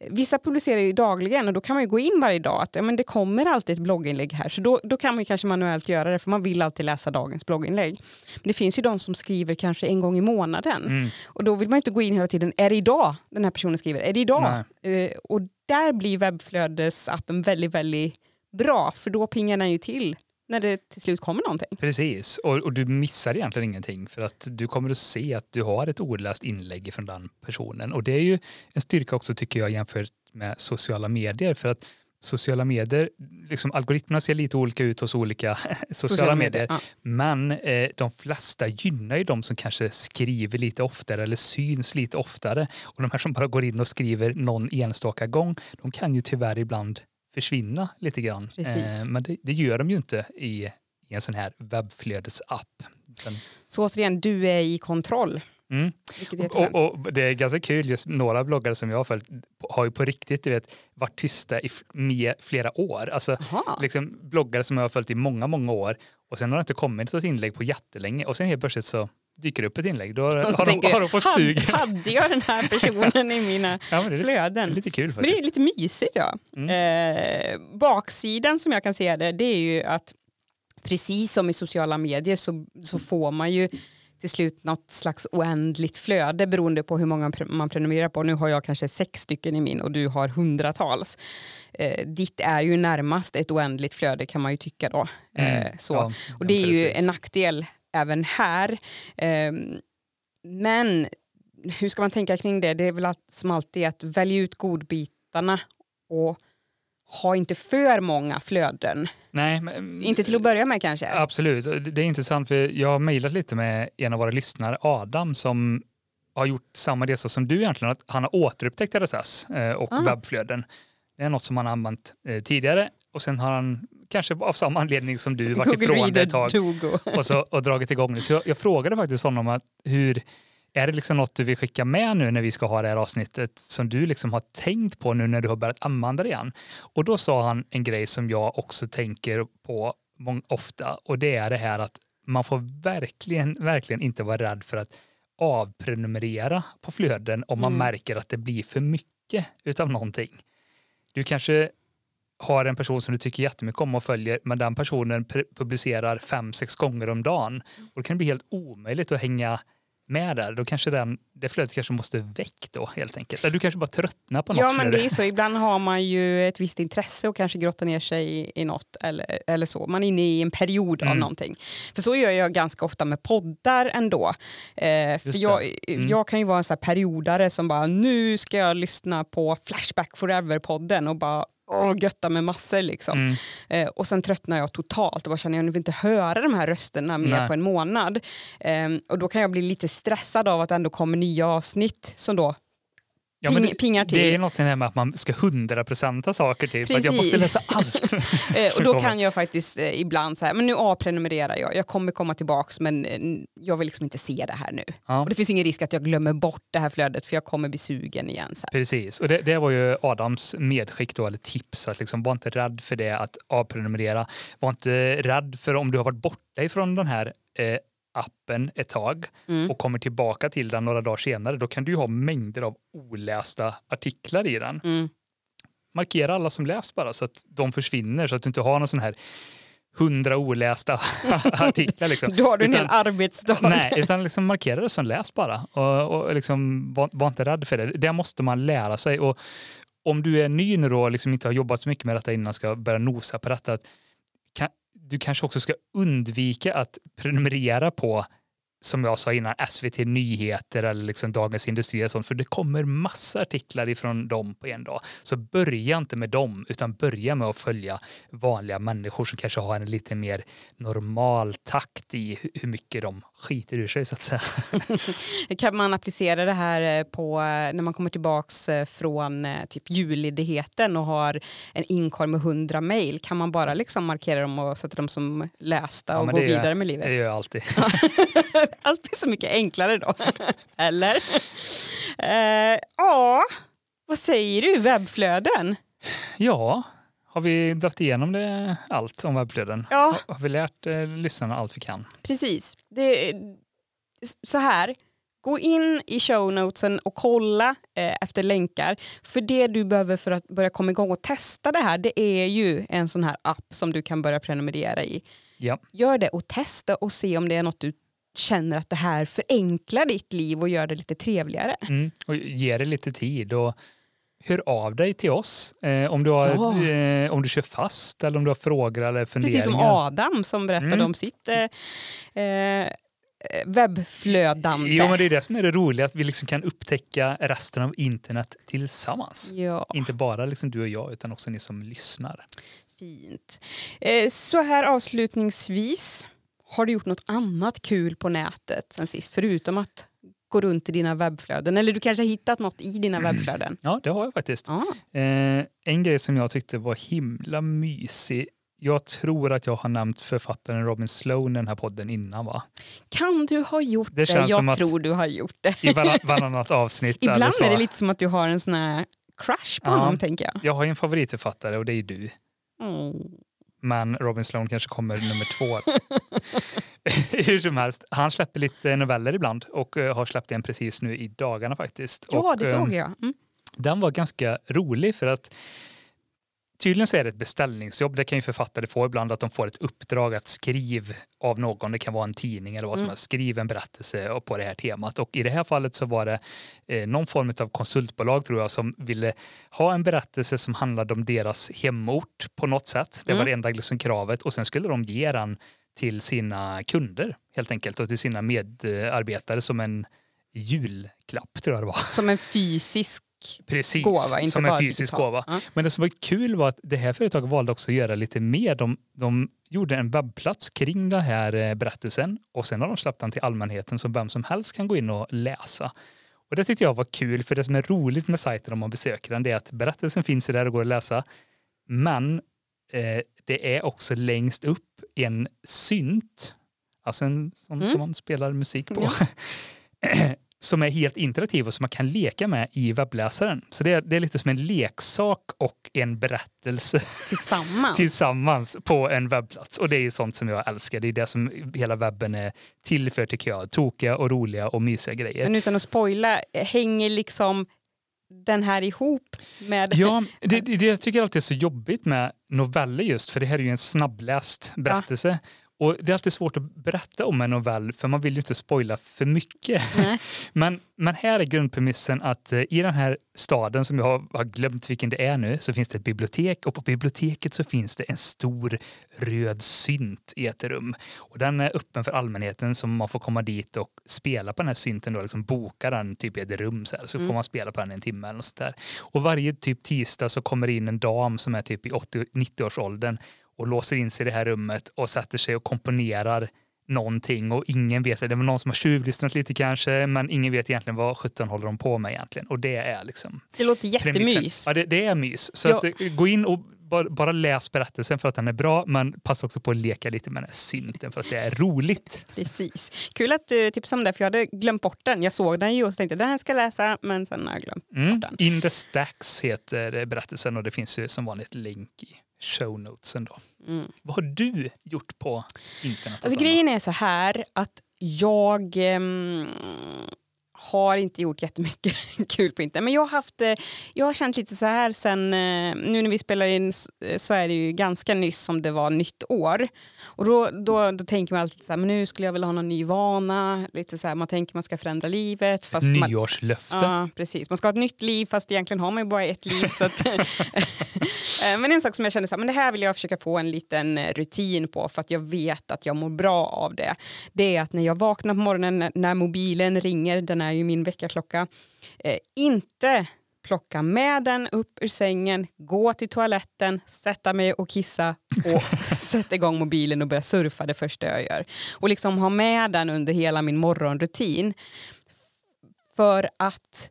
Vissa publicerar ju dagligen och då kan man ju gå in varje dag att ja, men det kommer alltid ett blogginlägg här. Så då, då kan man kanske manuellt göra det för man vill alltid läsa dagens blogginlägg. Men det finns ju de som skriver kanske en gång i månaden. Mm. Och då vill man inte gå in hela tiden, är det idag den här personen skriver? Är det idag? Uh, och där blir webbflödesappen väldigt, väldigt bra för då pingar den ju till när det till slut kommer någonting. Precis, och, och, du missar egentligen ingenting för att du kommer att se att du har ett ordlöst inlägg från den personen. Och det är ju en styrka också tycker jag jämfört med sociala medier för att sociala medier, liksom algoritmerna ser lite olika ut hos olika sociala, sociala medier, medier ja. men eh, de flesta gynnar ju de som kanske skriver lite oftare eller syns lite oftare. Och de här som bara går in och skriver någon enstaka gång, de kan ju tyvärr ibland försvinna lite grann. Eh, men det, det, gör de ju inte i, i en sån här webbflödesapp. Den... Så återigen, du är i kontroll. Mm. Och, och, det är ganska kul, just några bloggare som jag har följt har ju på riktigt du vet, varit tysta i flera år. Alltså, liksom, bloggare som jag har följt i många, många år och sen har det inte kommit ett inlägg på jättelänge och sen helt plötsligt så dyker upp ett inlägg. Då har, har, de, har de fått sug. Hade jag den här personen i mina ja, det är flöden? Lite kul faktiskt. Men det är lite mysigt. Ja. Mm. Eh, baksidan som jag kan se det, det är ju att precis som i sociala medier så, så får man ju till slut något slags oändligt flöde beroende på hur många man prenumererar på. Nu har jag kanske sex stycken i min och du har hundratals. Eh, ditt är ju närmast ett oändligt flöde kan man ju tycka då. Mm. Eh, så. Ja, och det är ju en nackdel även här. Ehm, men hur ska man tänka kring det? Det är väl som alltid att välja ut godbitarna och ha inte för många flöden. Nej, men, inte till att börja med kanske? Absolut. Det är intressant för jag har mejlat lite med en av våra lyssnare, Adam, som har gjort samma resa som du egentligen. Att han har återupptäckt RSS eh, och ah. webbflöden. Det är något som han har använt eh, tidigare och sen har han kanske av samma anledning som du varit ifrån det ett tag och, så, och dragit igång det. Så jag, jag frågade faktiskt honom att hur är det liksom något du vill skicka med nu när vi ska ha det här avsnittet som du liksom har tänkt på nu när du har börjat använda det igen? Och då sa han en grej som jag också tänker på ofta och det är det här att man får verkligen, verkligen inte vara rädd för att avprenumerera på flöden om man mm. märker att det blir för mycket utav någonting. Du kanske har en person som du tycker jättemycket om och följer men den personen publicerar fem, sex gånger om dagen. Och då kan det bli helt omöjligt att hänga med där, då kanske den, det flödet kanske måste väck då helt enkelt. Eller du kanske bara tröttnar på något Ja men det är så, ibland har man ju ett visst intresse och kanske grottar ner sig i, i något eller, eller så. Man är inne i en period mm. av någonting. För så gör jag ganska ofta med poddar ändå. Eh, för jag, mm. jag kan ju vara en sån periodare som bara nu ska jag lyssna på Flashback Forever-podden och bara åh, götta med massor. Liksom. Mm. Eh, och sen tröttnar jag totalt och bara känner jag vill inte höra de här rösterna mer Nej. på en månad. Eh, och då kan jag bli lite stressad av att det ändå kommer nya avsnitt som då Ja, Ping, det, pingar till. det är något med att man ska hundraprocenta saker typ. Att jag måste läsa allt. Eh, och då kommer. kan jag faktiskt eh, ibland säga, men nu avprenumererar jag. Jag kommer komma tillbaks men eh, jag vill liksom inte se det här nu. Ja. Och det finns ingen risk att jag glömmer bort det här flödet för jag kommer bli sugen igen. Så här. Precis, och det, det var ju Adams medskick då, eller tips. Att liksom, var inte rädd för det att avprenumerera. Var inte rädd för om du har varit borta ifrån den här eh, appen ett tag Mm. och kommer tillbaka till den några dagar senare. Då kan du ju ha mängder av olästa artiklar i den. Mm. Markera alla som läst bara så att de försvinner så att du inte har någon sån här hundra olästa artiklar. Liksom. Då har du en hel arbetsdag. Nej, utan liksom markera det som läst bara. Och, och liksom, var, var inte rädd för det. Det måste man lära sig. Och om du är ny nu och liksom inte har jobbat så mycket med detta innan ska börja nosa på detta. Att kan, du kanske också ska undvika att prenumerera på som jag sa innan, SVT Nyheter eller liksom Dagens Industri och sånt, för det kommer massa artiklar ifrån dem på en dag. Så börja inte med dem, utan börja med att följa vanliga människor som kanske har en lite mer normal takt i hu- hur mycket de skiter ur sig så att säga. Kan man applicera det här eh, på eh, när man kommer tillbaks eh, från typ julledigheten och har en inkorg med 100 mejl? Kan man bara liksom markera dem och sätta dem som lästa och gå det gör- vidare med livet? Det gör jag alltid. Allt blir så mycket enklare då. Eller? Eh, Ja, vad säger du? Webbflöden? Ja, har vi dragit igenom det allt om webbflöden? Ja, Har vi lärt eh, lyssnarna allt vi kan? precis. Det, så här, gå in i show notesen och kolla eh, efter länkar. För det du behöver för att börja komma igång och testa det här, det är ju en sån här app som du kan börja prenumerera i. Ja. Gör det och testa och se om det är något du känner att det här förenklar ditt liv och gör det lite trevligare. Mm. Och ge det lite tid och hör av dig till oss eh, om, du har, Ja. eh, om du kör fast eller om du har frågor eller funderingar. Precis som Adam som berättade Mm. om sitt eh, eh, webbflödande. Jo, men det är det som är det roliga, att vi liksom kan upptäcka resten av internet tillsammans. Ja, Inte bara liksom du och jag, utan också ni som lyssnar. fint. Eh, så här avslutningsvis, har du gjort något annat kul på nätet sen sist? Förutom att gå runt i dina webbflöden. Eller du kanske har hittat något i dina webbflöden? Ja, det har jag faktiskt. Ah, Eh, en grej som jag tyckte var himla mysig. Jag tror att jag har nämnt författaren Robin Sloan i den här podden innan va? kan du ha gjort Det det? Jag som att- tror du har gjort det. I varann- varannat avsnitt. Ibland är det lite som att du har en sån här crush på Ja. honom tänker jag. Jag har ju en favoritförfattare och det är du. Mm. Men Robin Sloan kanske kommer nummer två. Hur som helst, han släpper lite noveller ibland och eh, har släppt en precis nu i dagarna faktiskt. Ja, och, det eh, såg jag. Mm. Den var ganska rolig för att tydligen så är det ett beställningsjobb. Det kan ju författare få ibland att de får ett uppdrag att skriva av någon. Det kan vara en tidning eller vad som Mm. helst. Skriv en berättelse på det här temat. Och i det här fallet så var det eh, någon form av konsultbolag tror jag som ville ha en berättelse som handlade om deras hemort på något sätt. Det var Mm. det enda liksom kravet och sen skulle de ge den till sina kunder helt enkelt och till sina medarbetare som en julklapp tror jag det var. Som en fysisk Precis, gåva, inte som en fysisk digital. gåva. Ja. Men det som var kul var att det här företaget valde också att göra lite mer. De, de gjorde en webbplats kring den här eh, berättelsen och sen har de släppt den till allmänheten som vem som helst kan gå in och läsa. Och det tyckte jag var kul, för det som är roligt med sajten om man besöker den det är att berättelsen finns där och går att läsa. Men eh, det är också längst upp en synt, alltså en sån Mm. som man spelar musik på. Ja. som är helt interaktiv och som man kan leka med i webbläsaren. Så det är, det är lite som en leksak och en berättelse tillsammans. tillsammans på en webbplats. Och det är ju sånt som jag älskar. Det är det som hela webben är till för tycker jag. Tokiga och roliga och mysiga grejer. Men utan att spoila, hänger liksom den här ihop med... Ja, det, det, jag tycker alltid är så jobbigt med noveller just, för det här är ju en snabbläst berättelse. Och Det är alltid svårt att berätta om en novell för man vill ju inte spoila för mycket. Nej. Men, men här är grundpremissen att eh, i den här staden som jag har, glömt vilken det är nu så finns det ett bibliotek och på biblioteket så finns det en stor röd synt i ett rum. Och den är öppen för allmänheten så man får komma dit och spela på den här synten då, liksom boka den typ i ett rum så, här, så Mm. får man spela på den en timme eller sånt där. Och varje typ tisdag så kommer det in en dam som är typ i 80-90-årsåldern och låser in sig i det här rummet och sätter sig och komponerar någonting och ingen vet det. Det var någon som har tjuvlyssnat lite kanske, men ingen vet egentligen vad 17 håller de på med egentligen. Och det är liksom... Det låter jättemys. Ja, det, det är mys. Så Ja. att, eh, gå in och bara, bara läs berättelsen för att den är bra, men passa också på att leka lite med den här synten för att det är roligt. Precis. Kul att du tipsade om det, för jag hade glömt bort den. Jag såg den ju och tänkte den här ska jag läsa, men sen har jag glömt Mm. bort den. In the Stacks heter berättelsen och det finns ju som vanligt länk i show notesen. Då. Mm. Vad har du gjort på internet? Alltså, grejen är så här att jag ehm, har inte gjort jättemycket kul på internet. Men jag har, haft, eh, jag har känt lite så här sen, eh, nu när vi spelar in eh, så är det ju ganska nyss som det var nytt år. Och då, då, då tänker man alltid så här, men nu skulle jag vilja ha någon ny vana. Lite så här, man tänker man ska förändra livet. Fast man, Nyårslöfte. Ja, precis. Man ska ha ett nytt liv fast egentligen har man ju bara ett liv. så att, Eh, men en sak som jag känner så här, men det här vill jag försöka få en liten eh, rutin på för att jag vet att jag mår bra av det. Det är att när jag vaknar på morgonen när- när mobilen ringer, den är ju min väckarklocka, eh, inte plocka med den upp ur sängen, gå till toaletten, sätta mig och kissa och sätta igång mobilen och börja surfa det första jag gör. Och liksom ha med den under hela min morgonrutin. För att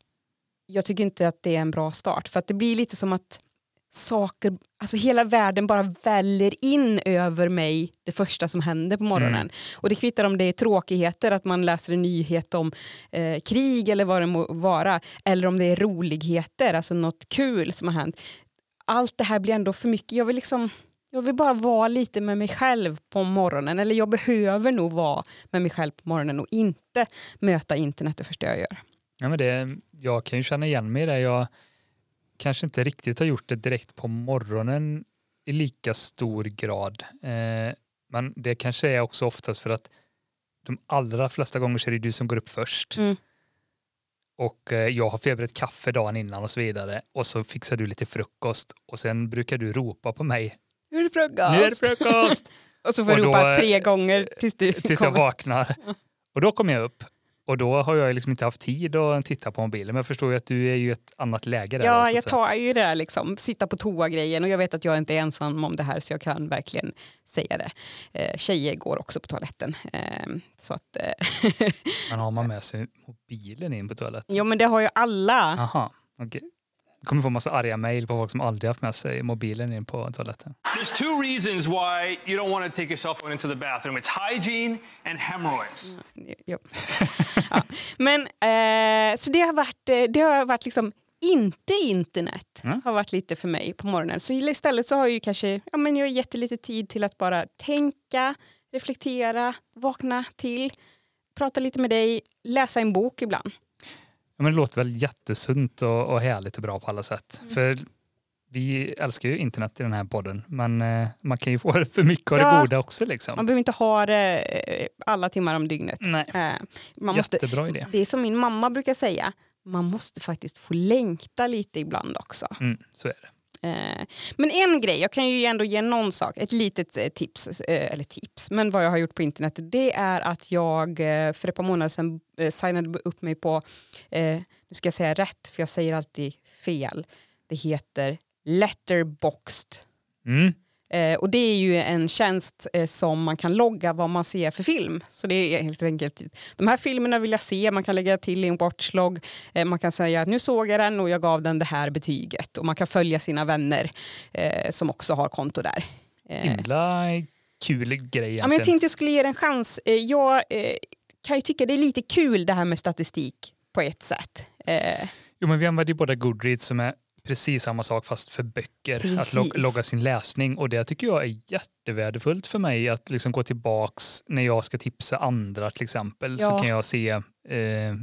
jag tycker inte att det är en bra start. För att det blir lite som att saker, alltså hela världen bara väller in över mig det första som händer på morgonen. Mm. Och det kvittar om det är tråkigheter, att man läser en nyhet om eh, krig eller vad det må vara. Eller om det är roligheter, alltså något kul som har hänt. Allt det här blir ändå för mycket. Jag vill liksom jag vill bara vara lite med mig själv på morgonen. Eller jag behöver nog vara med mig själv på morgonen och inte möta internet det första jag gör. Ja, men det, jag kan ju känna igen mig i det. Jag kanske inte riktigt har gjort det direkt på morgonen i lika stor grad. Eh, men det kanske är också oftast för att de allra flesta gånger så är det du som går upp först. Mm. Och eh, jag har förberett kaffe dagen innan och så vidare. Och så fixar du lite frukost och sen brukar du ropa på mig. Nu är det frukost! Nu är det frukost! Och så får du ropa eh, tre gånger tills du tills jag kommer. vaknar. Och då kommer jag upp. Och då har jag liksom inte haft tid att titta på mobilen. Men jag förstår ju att du är ju i ett annat läge där. Ja, jag tar ju det där liksom, sitta på toa-grejen och jag vet att jag inte är ensam om det här så jag kan verkligen säga det. Eh, tjejer går också på toaletten. Eh, så att, eh, Men har man med sig mobilen in på toaletten? ja men det har ju alla. Aha, okej. Kommer få massa arga mejl på folk som aldrig haft med sig mobilen in på toaletten. There's two reasons why you don't want to take your cell phone into the bathroom. It's hygiene and hemorrhoids. Jo. ja. Men eh, så det har varit, eh, det har varit liksom inte internet Mm. har varit lite för mig på morgonen. Så istället så har jag ju kanske, ja men jag har gett lite tid till att bara tänka, reflektera, vakna till, prata lite med dig, läsa en bok ibland. Ja, men det låter väl jättesunt och, och härligt och bra på alla sätt. Mm. För vi älskar ju internet i den här podden, men eh, man kan ju få det för mycket av det Ja. goda också. Liksom. Man behöver inte ha det eh, alla timmar om dygnet. Nej, Eh, man måste, jättebra idé. det är som min mamma brukar säga, man måste faktiskt få längta lite ibland också. Mm, så är det. Eh, men en grej, jag kan ju ändå ge någon sak, ett litet eh, tips, eh, eller tips, men vad jag har gjort på internet, det är att jag för ett par månader sedan signade upp mig på, nu ska jag säga rätt för jag säger alltid fel, det heter letterboxed. Mm. Eh, och det är ju en tjänst eh, som man kan logga vad man ser för film. Så det är helt enkelt, de här filmerna vill jag se, man kan lägga till i en watchlog, eh, man kan säga att nu såg jag den och jag gav den det här betyget. Och man kan följa sina vänner eh, som också har konto där. Eh, Himla kul grej ja, men jag tänkte jag skulle ge er en chans. Eh, jag kan ju tycka det är lite kul det här med statistik på ett sätt. Jo, men vi använder ju båda Goodreads som är precis samma sak fast för böcker. Att Precis. log- logga sin läsning och det tycker jag är jättevärdefullt för mig att liksom gå tillbaks när jag ska tipsa andra till exempel så Ja. kan jag se eh,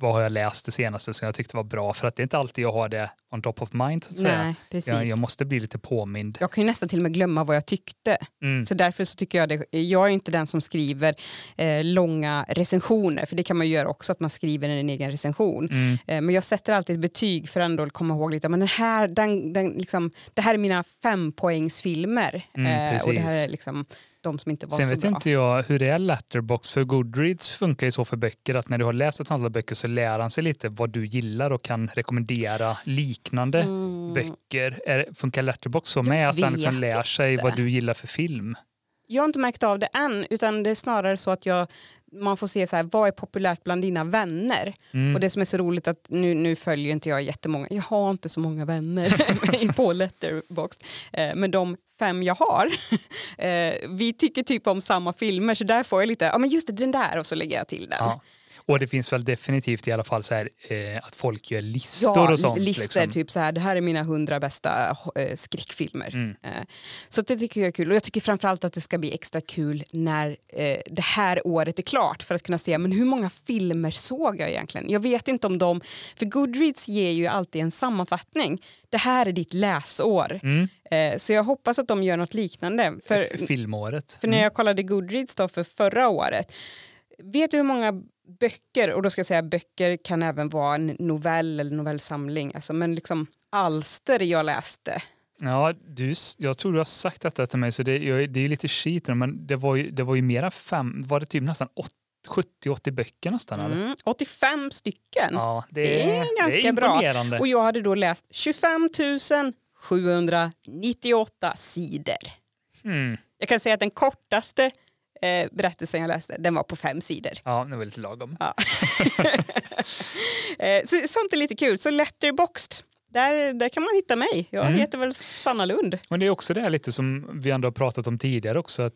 vad har jag läst det senaste som jag tyckte var bra för att det är inte alltid jag har det on top of mind så att säga. nej, precis. Jag, Jag, jag måste bli lite påmind. kan ju nästan till och med glömma vad jag tyckte. Mm. Så därför så tycker jag det, jag är inte den som skriver eh, långa recensioner, för det kan man ju göra också, att man skriver en egen recension. Mm. Eh, men jag sätter alltid ett betyg för att ändå komma ihåg lite, men den här, den, den, liksom, det här är mina fempoängsfilmer. Mm, eh, och det här är liksom de som inte var Sen så vet bra. inte jag hur det är Letterbox för Goodreads funkar ju så för böcker att när du har läst ett antal böcker så lär han sig lite vad du gillar och kan rekommendera liknande Mm. böcker. Är, funkar Letterbox så med att han liksom lär sig inte. vad du gillar för film? Jag har inte märkt av det än, utan det är snarare så att jag, man får se så här, vad är populärt bland dina vänner. Mm. Och det som är så roligt att nu, nu följer inte jag jättemånga, jag har inte så många vänner på Letterboxd. Eh, men de fem jag har, eh, vi tycker typ om samma filmer så där får jag lite, ja men just det, den där och så lägger jag till den. Ja. Och det finns väl definitivt i alla fall så här, eh, att folk gör listor och sånt. listor, liksom. typ så här, det här är mina hundra bästa eh, skräckfilmer. Mm. Eh, så det tycker jag är kul. Och jag tycker framförallt att det ska bli extra kul när eh, det här året är klart för att kunna se men hur många filmer såg jag egentligen. Jag vet inte om de, för Goodreads ger ju alltid en sammanfattning. Det här är ditt läsår. Mm. Eh, så jag hoppas att de gör något liknande. För, Filmåret. för när jag kollade Goodreads då för förra året, vet du hur många böcker, och då ska jag säga böcker kan även vara en novell eller novellsamling, alltså, men liksom alster jag läste. Ja, du, jag tror du har sagt detta till mig, så det, jag, det är lite skit, men det var ju, det var ju mera fem, var det typ nästan åt- 70-80 böcker nästan? Eller? Mm, 85 stycken. Ja, det, Det är ganska det är bra. Och jag hade då läst 25 798 sidor. Mm. Jag kan säga att den kortaste eh, berättelsen jag läste, den var på fem sidor. Ja, det var lite lagom. Ja. Eh, så, sånt är lite kul. Så Letterboxd, där, där kan man hitta mig. Jag Mm. heter väl Sanna Lund. Men det är också det här lite som vi ändå har pratat om tidigare också, att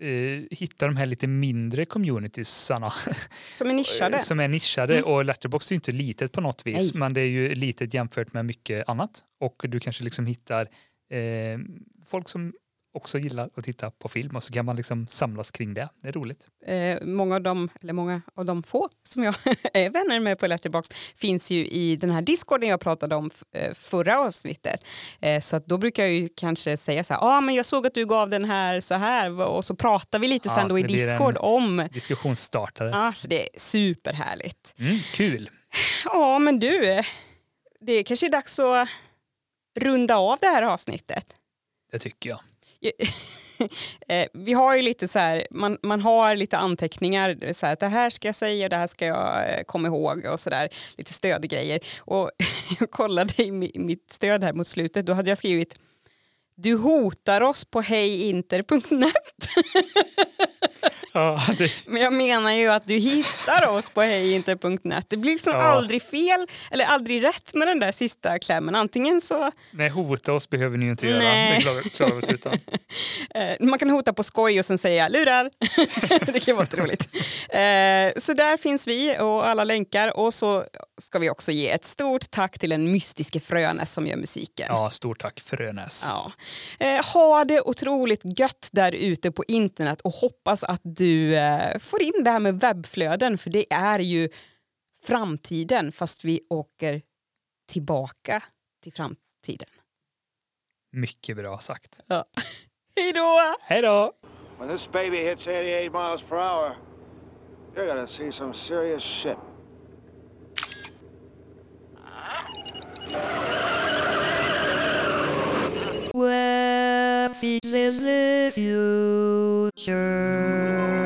eh, hitta de här lite mindre communitiesarna Som är nischade. som är nischade. Mm. Och Letterboxd är ju inte litet på något vis, Nej. men det är ju litet jämfört med mycket annat. Och du kanske liksom hittar eh, folk som också gillar att titta på film och så kan man liksom samlas kring det. Det är roligt. Eh, många av dem, eller många av de få som jag är vänner med på Letterboxd finns ju i den här discorden jag pratade om eh, förra avsnittet. Eh, så att då brukar jag ju kanske säga så här, ah, men jag såg att du gav den här så här och så pratar vi lite Ja, sen då i Discord om. Diskussionsstartare. Ja, så det är superhärligt. Mm, kul. Ja, men du, det kanske är dags att runda av det här avsnittet. Det tycker jag. Eh, vi har ju lite så här, man, man har lite anteckningar, så här, att det här ska jag säga, det här ska jag eh, komma ihåg och så där, lite stödgrejer. Och jag kollade i mitt stöd här mot slutet, då hade jag skrivit du hotar oss på hejinter.net. Ja, det, Men jag menar ju att du hittar oss på hejinter.net. Det blir liksom Ja. aldrig fel eller aldrig rätt med den där sista klämmen. Antingen så nej, hota oss behöver ni ju inte göra. Nej. Det klarar, vi oss utan. Eh, man kan hota på skoj och sen säga lurar. det kan vara roligt. Eh, så där finns vi och alla länkar. Och så ska vi också ge ett stort tack till den mystiske Frönäs som gör musiken. Ja, stort tack Frönäs. Ja. Eh, ha det otroligt gött där ute på internet och hoppas att du eh, får in det här med webbflöden för det är ju framtiden fast vi åker tillbaka till framtiden. Mycket bra sagt. Ja. Hej då! Hej då! When this baby hits 88 miles per hour, you're gonna see some serious shit. Web fixes the future.